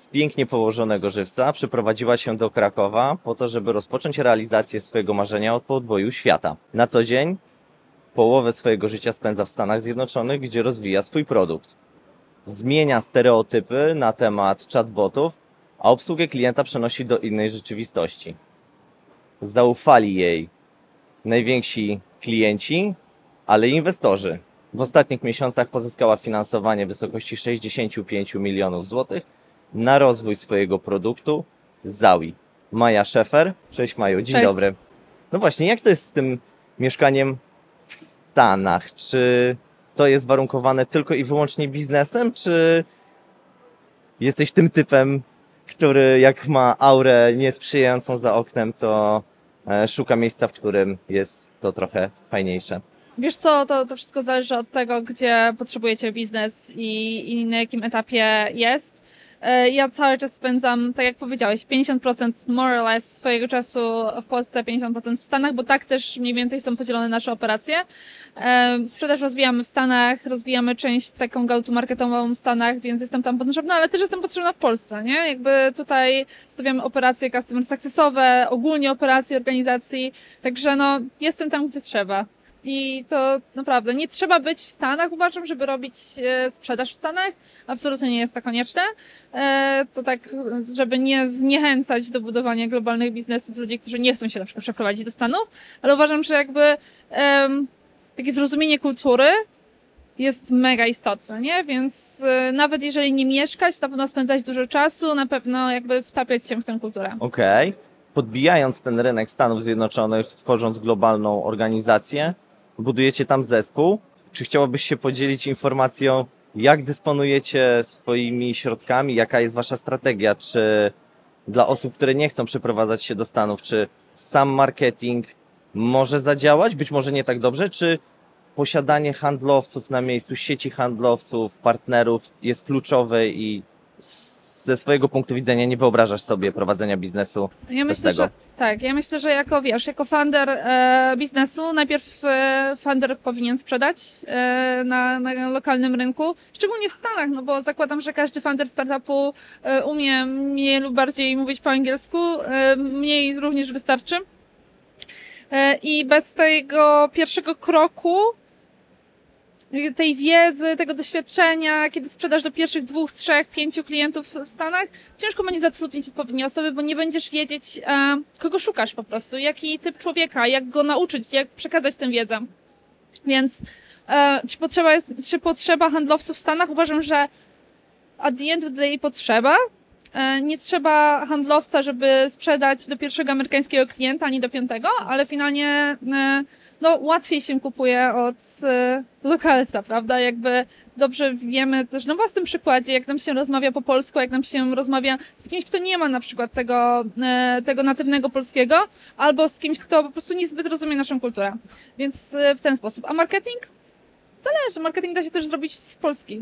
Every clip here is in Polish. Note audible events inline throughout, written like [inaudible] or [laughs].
z pięknie położonego żywca przeprowadziła się do Krakowa po to, żeby rozpocząć realizację swojego marzenia od podboju świata. Na co dzień połowę swojego życia spędza w Stanach Zjednoczonych, gdzie rozwija swój produkt. Zmienia stereotypy na temat chatbotów, a obsługę klienta przenosi do innej rzeczywistości. Zaufali jej najwięksi klienci, ale inwestorzy. W ostatnich miesiącach pozyskała finansowanie w wysokości 65 milionów złotych na rozwój swojego produktu Zawi. Maja Szefer. Cześć Maju, dzień Cześć. dobry. No właśnie, jak to jest z tym mieszkaniem w Stanach? Czy to jest warunkowane tylko i wyłącznie biznesem, czy jesteś tym typem, który jak ma aurę niesprzyjającą za oknem, to e, szuka miejsca, w którym jest to trochę fajniejsze? Wiesz co, to, to wszystko zależy od tego, gdzie potrzebujecie biznes i, i na jakim etapie jest. E, Ja cały czas spędzam, tak jak powiedziałeś, 50% more or less swojego czasu w Polsce, 50% w Stanach, bo tak też mniej więcej są podzielone nasze operacje. E, Sprzedaż rozwijamy w Stanach, rozwijamy część taką go-to-marketową w Stanach, więc jestem tam potrzebna, ale też jestem potrzebna w Polsce, nie? Jakby tutaj stawiamy operacje customer successowe, ogólnie operacje organizacji, także no, jestem tam, gdzie trzeba. I to naprawdę nie trzeba być w Stanach, uważam, żeby robić e, sprzedaż w Stanach. Absolutnie nie jest to konieczne. E, to tak, żeby nie zniechęcać do budowania globalnych biznesów ludzi, którzy nie chcą się na przykład przeprowadzić do Stanów, ale uważam, że jakby em, takie zrozumienie kultury jest mega istotne, nie? Więc e, nawet jeżeli nie mieszkać, na pewno spędzać dużo czasu, na pewno jakby wtapiać się w tę kulturę. Okej. Podbijając ten rynek Stanów Zjednoczonych, tworząc globalną organizację, budujecie tam zespół. Czy chciałabyś się podzielić informacją, jak dysponujecie swoimi środkami, jaka jest wasza strategia? Czy dla osób, które nie chcą przeprowadzać się do Stanów, czy sam marketing może zadziałać, być może nie tak dobrze, czy posiadanie handlowców na miejscu, sieci handlowców, partnerów jest kluczowe i ze swojego punktu widzenia nie wyobrażasz sobie prowadzenia biznesu Ja bez myślę, tego. że tak, ja myślę, że jako wiesz, jako founder e, biznesu, najpierw e, founder powinien sprzedać e, na, na lokalnym rynku, szczególnie w Stanach, no bo zakładam, że każdy founder startupu e, umie mniej lub bardziej mówić po angielsku, e, mniej również wystarczy. E, I bez tego pierwszego kroku tej wiedzy, tego doświadczenia, kiedy sprzedasz do pierwszych dwóch, trzech, pięciu klientów w Stanach, ciężko będzie zatrudnić odpowiednie osoby, bo nie będziesz wiedzieć, e, kogo szukasz po prostu, jaki typ człowieka, jak go nauczyć, jak przekazać tę wiedzę. Więc e, czy, potrzeba jest, czy potrzeba handlowców w Stanach? Uważam, że at the end of the day potrzeba. E, Nie trzeba handlowca, żeby sprzedać do pierwszego amerykańskiego klienta, ani do piątego, ale finalnie e, no, łatwiej się kupuje od e, lokalsa, prawda? Jakby dobrze wiemy też na własnym przykładzie, jak nam się rozmawia po polsku, jak nam się rozmawia z kimś, kto nie ma na przykład tego, tego natywnego polskiego, albo z kimś, kto po prostu niezbyt rozumie naszą kulturę. Więc w ten sposób. A marketing? Zależy. Marketing da się też zrobić z Polski.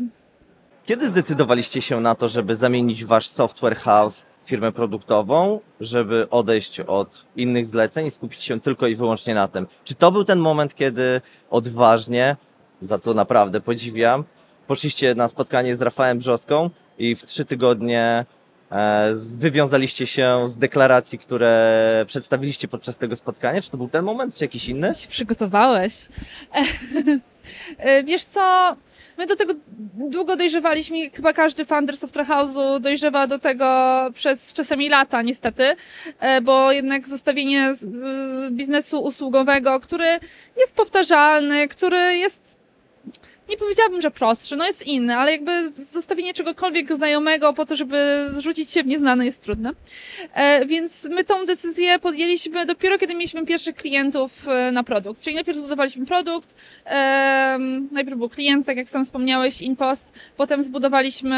Kiedy zdecydowaliście się na to, żeby zamienić wasz software house w firmę produktową, żeby odejść od innych zleceń i skupić się tylko i wyłącznie na tym? Czy to był ten moment, kiedy odważnie, za co naprawdę podziwiam, poszliście na spotkanie z Rafałem Brzoską i w trzy tygodnie wywiązaliście się z deklaracji, które przedstawiliście podczas tego spotkania? Czy to był ten moment, czy jakiś inny? się przygotowałeś. [laughs] E, Wiesz co, my do tego długo dojrzewaliśmy, chyba każdy founder Software House'u dojrzewa do tego przez czasami lata niestety, e, bo jednak zostawienie y, biznesu usługowego, który jest powtarzalny, który jest nie powiedziałabym, że prostszy, no jest inny, ale jakby zostawienie czegokolwiek znajomego po to, żeby zrzucić się w nieznane jest trudne. E, więc my tą decyzję podjęliśmy dopiero, kiedy mieliśmy pierwszych klientów e, na produkt. Czyli najpierw zbudowaliśmy produkt, em, najpierw był klient, tak jak sam wspomniałeś, InPost, potem zbudowaliśmy,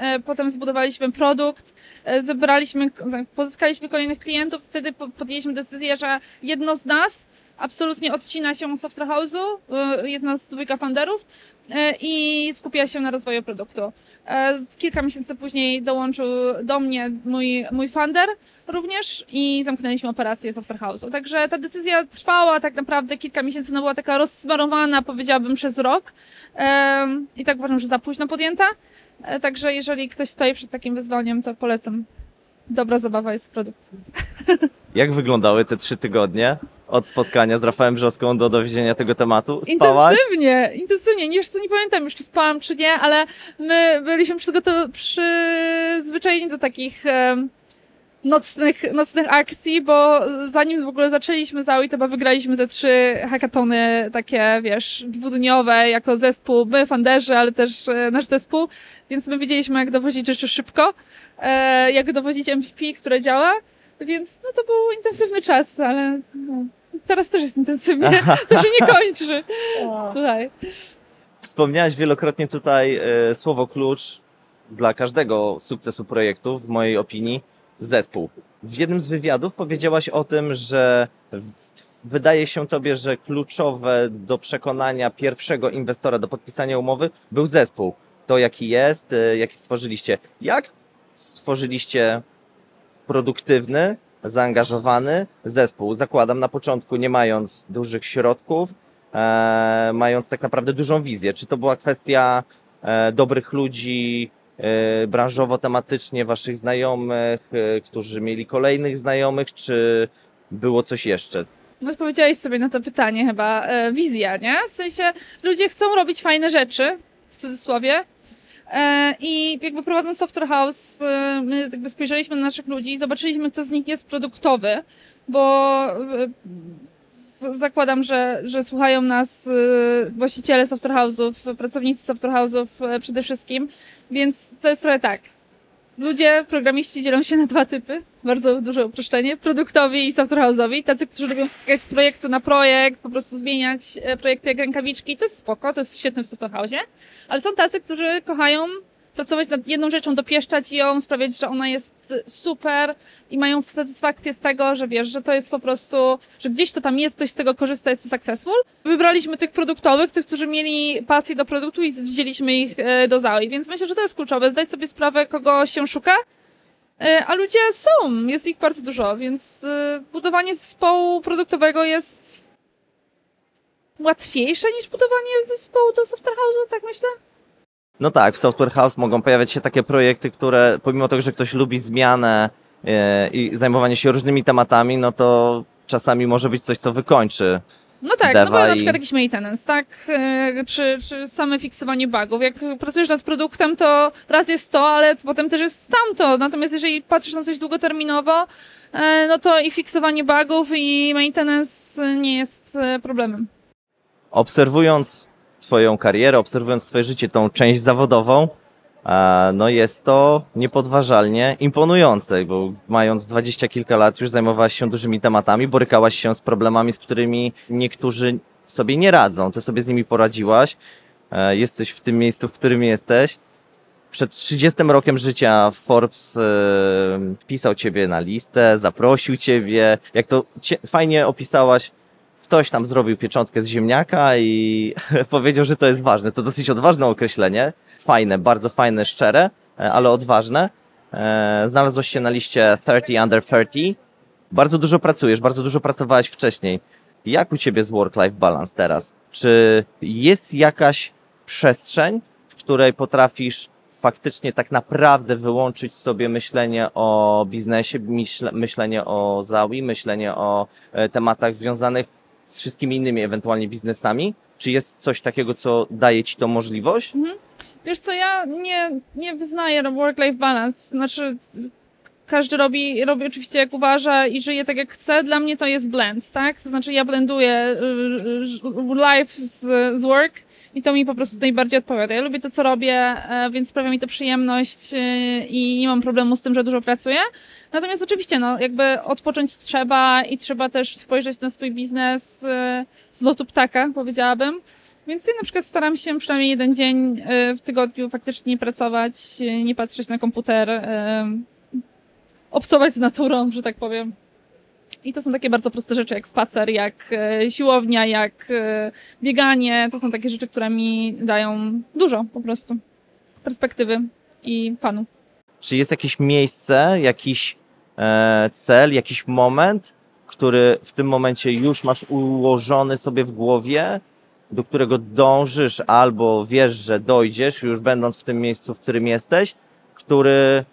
e, potem zbudowaliśmy produkt, e, zebraliśmy, pozyskaliśmy kolejnych klientów, wtedy po- podjęliśmy decyzję, że jedno z nas absolutnie odcina się od Software House'u, e, jest nas dwójka founderów e, i skupia się na rozwoju produktu. E, Kilka miesięcy później dołączył do mnie mój, mój founder również i zamknęliśmy operację Software House'u. Także ta decyzja trwała tak naprawdę kilka miesięcy, no była taka rozsmarowana, powiedziałabym, przez rok. I tak uważam, że za późno podjęta. E, Także jeżeli ktoś stoi przed takim wyzwaniem, to polecam. Dobra zabawa jest w produkt. Jak wyglądały te trzy tygodnie od spotkania z Rafałem Brzoską do dowiezienia tego tematu? Spałaś? Intensywnie, intensywnie. Nie, nie pamiętam już, czy spałam, czy nie, ale my byliśmy przyzwyczajeni do takich em, nocnych, nocnych akcji, bo zanim w ogóle zaczęliśmy Zaui, to chyba wygraliśmy ze trzy hackatony takie, wiesz, dwudniowe jako zespół, my, fanderzy, ale też e, nasz zespół, więc my wiedzieliśmy, jak dowozić rzeczy szybko, e, jak dowozić MVP, które działa, więc no to był intensywny czas, ale no, teraz też jest intensywnie, [laughs] to się nie kończy. [laughs] Słuchaj. Wspomniałaś wielokrotnie tutaj e, słowo klucz dla każdego sukcesu projektu, w mojej opinii, zespół. W jednym z wywiadów powiedziałaś o tym, że wydaje się tobie, że kluczowe do przekonania pierwszego inwestora do podpisania umowy był zespół. To jaki jest, e, jaki stworzyliście. Jak stworzyliście produktywny, zaangażowany zespół? Zakładam na początku, nie mając dużych środków, e, mając tak naprawdę dużą wizję. Czy to była kwestia e, dobrych ludzi, e, branżowo, tematycznie, waszych znajomych, e, którzy mieli kolejnych znajomych, czy było coś jeszcze? Odpowiedziałeś sobie na to pytanie chyba. E, wizja, nie? W sensie ludzie chcą robić fajne rzeczy, w cudzysłowie. E, I jakby prowadząc Software House, e, my jakby spojrzeliśmy na naszych ludzi i zobaczyliśmy, kto z nich jest produktowy, bo e, zakładam, że, że słuchają nas właściciele Software House'ów, pracownicy Software House'ów przede wszystkim, więc to jest trochę tak. Ludzie, programiści dzielą się na dwa typy. Bardzo duże uproszczenie. Produktowi i software house'owi. Tacy, którzy lubią skakać z projektu na projekt, po prostu zmieniać e, projekty jak rękawiczki. To jest spoko, to jest świetne w software house'ie. Ale są tacy, którzy kochają pracować nad jedną rzeczą, dopieszczać ją, sprawiać, że ona jest super i mają satysfakcję z tego, że wiesz, że to jest po prostu, że gdzieś to tam jest, ktoś z tego korzysta, jest to successful. Wybraliśmy tych produktowych, tych, którzy mieli pasję do produktu i wzięliśmy ich e, do Zaoi, więc myślę, że to jest kluczowe, zdać sobie sprawę, kogo się szuka. E, A ludzie są, jest ich bardzo dużo, więc e, budowanie zespołu produktowego jest łatwiejsze niż budowanie zespołu do software house'u, tak myślę. No tak, w Software House mogą pojawiać się takie projekty, które pomimo tego, że ktoś lubi zmianę e, i zajmowanie się różnymi tematami, no to czasami może być coś, co wykończy. No tak, no bo na i- przykład jakiś maintenance, tak? E, Czy, czy same fiksowanie bugów. Jak pracujesz nad produktem, to raz jest to, ale potem też jest tamto. Natomiast jeżeli patrzysz na coś długoterminowo, e, no to i fiksowanie bugów, i maintenance nie jest e, problemem. Obserwując Twoją karierę, obserwując Twoje życie, tą część zawodową, e, no jest to niepodważalnie imponujące, bo mając dwadzieścia kilka lat już zajmowałaś się dużymi tematami, borykałaś się z problemami, z którymi niektórzy sobie nie radzą. Ty sobie z nimi poradziłaś, e, jesteś w tym miejscu, w którym jesteś. Przed 30 rokiem życia Forbes e, wpisał Ciebie na listę, zaprosił Ciebie. Jak to fajnie opisałaś, ktoś tam zrobił pieczątkę z ziemniaka i [laughs] powiedział, że to jest ważne. To dosyć odważne określenie. Fajne, bardzo fajne, szczere, e, ale odważne. E, Znalazłeś się na liście 30 under 30. Bardzo dużo pracujesz, bardzo dużo pracowałeś wcześniej. Jak u ciebie z work-life balance teraz? Czy jest jakaś przestrzeń, w której potrafisz faktycznie tak naprawdę wyłączyć sobie myślenie o biznesie, myśle, myślenie o zawi, myślenie o e, tematach związanych z wszystkimi innymi ewentualnie biznesami? Czy jest coś takiego, co daje ci to możliwość? Wiesz co, ja nie, nie wyznaję work-life balance. Znaczy, każdy robi, robi oczywiście jak uważa i żyje tak jak chce. Dla mnie to jest blend, tak? To znaczy ja blenduję y, y, life z, z work i to mi po prostu najbardziej odpowiada. Ja lubię to, co robię, e, więc sprawia mi to przyjemność y, i nie mam problemu z tym, że dużo pracuję. Natomiast oczywiście, no, jakby odpocząć trzeba i trzeba też spojrzeć na swój biznes y, z lotu ptaka, powiedziałabym. Więc ja na przykład staram się przynajmniej jeden dzień y, w tygodniu faktycznie pracować, y, nie patrzeć na komputer, y, obcować z naturą, że tak powiem. I to są takie bardzo proste rzeczy, jak spacer, jak e, siłownia, jak e, bieganie. To są takie rzeczy, które mi dają dużo po prostu perspektywy i fanu. Czy jest jakieś miejsce, jakiś e, cel, jakiś moment, który w tym momencie już masz ułożony sobie w głowie, do którego dążysz albo wiesz, że dojdziesz, już będąc w tym miejscu, w którym jesteś, który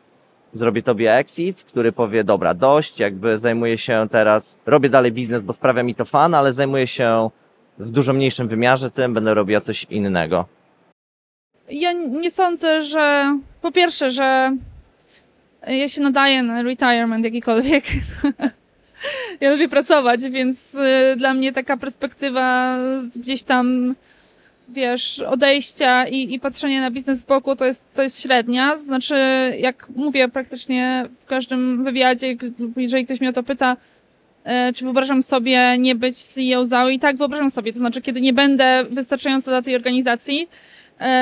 zrobi tobie exit, który powie, dobra, dość, jakby zajmuję się teraz, robię dalej biznes, bo sprawia mi to fan, ale zajmuję się w dużo mniejszym wymiarze tym, będę robiła coś innego. Ja nie sądzę, że po pierwsze, że ja się nadaję na retirement jakikolwiek. [laughs] ja lubię pracować, więc y, dla mnie taka perspektywa gdzieś tam, wiesz, odejścia i, i patrzenia na biznes z boku to jest, to jest średnia. Znaczy, jak mówię praktycznie w każdym wywiadzie, jeżeli ktoś mnie o to pyta, e, czy wyobrażam sobie nie być CEO ZAO i tak wyobrażam sobie, to znaczy, kiedy nie będę wystarczająco dla tej organizacji,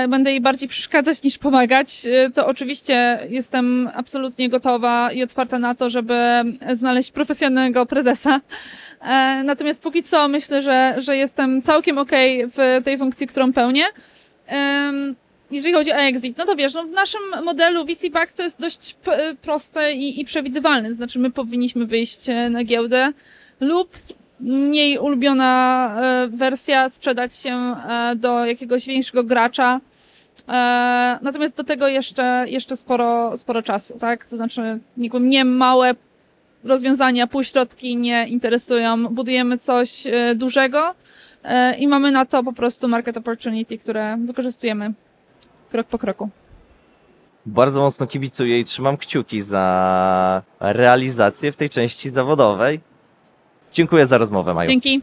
będę jej bardziej przeszkadzać niż pomagać, e, to oczywiście jestem absolutnie gotowa i otwarta na to, żeby znaleźć profesjonalnego prezesa. E, Natomiast póki co myślę, że, że jestem całkiem okej w tej funkcji, którą pełnię. Jeżeli chodzi o exit, no to wiesz, no w naszym modelu VC-Back to jest dość proste i, i przewidywalne. Znaczy, my powinniśmy wyjść e, na giełdę lub mniej ulubiona e, wersja sprzedać się e, do jakiegoś większego gracza. E, Natomiast do tego jeszcze, jeszcze sporo, sporo czasu, tak? To znaczy, mnie małe rozwiązania, półśrodki nie interesują. Budujemy coś dużego i mamy na to po prostu market opportunity, które wykorzystujemy krok po kroku. Bardzo mocno kibicuję i trzymam kciuki za realizację w tej części zawodowej. Dziękuję za rozmowę, Maju. Dzięki.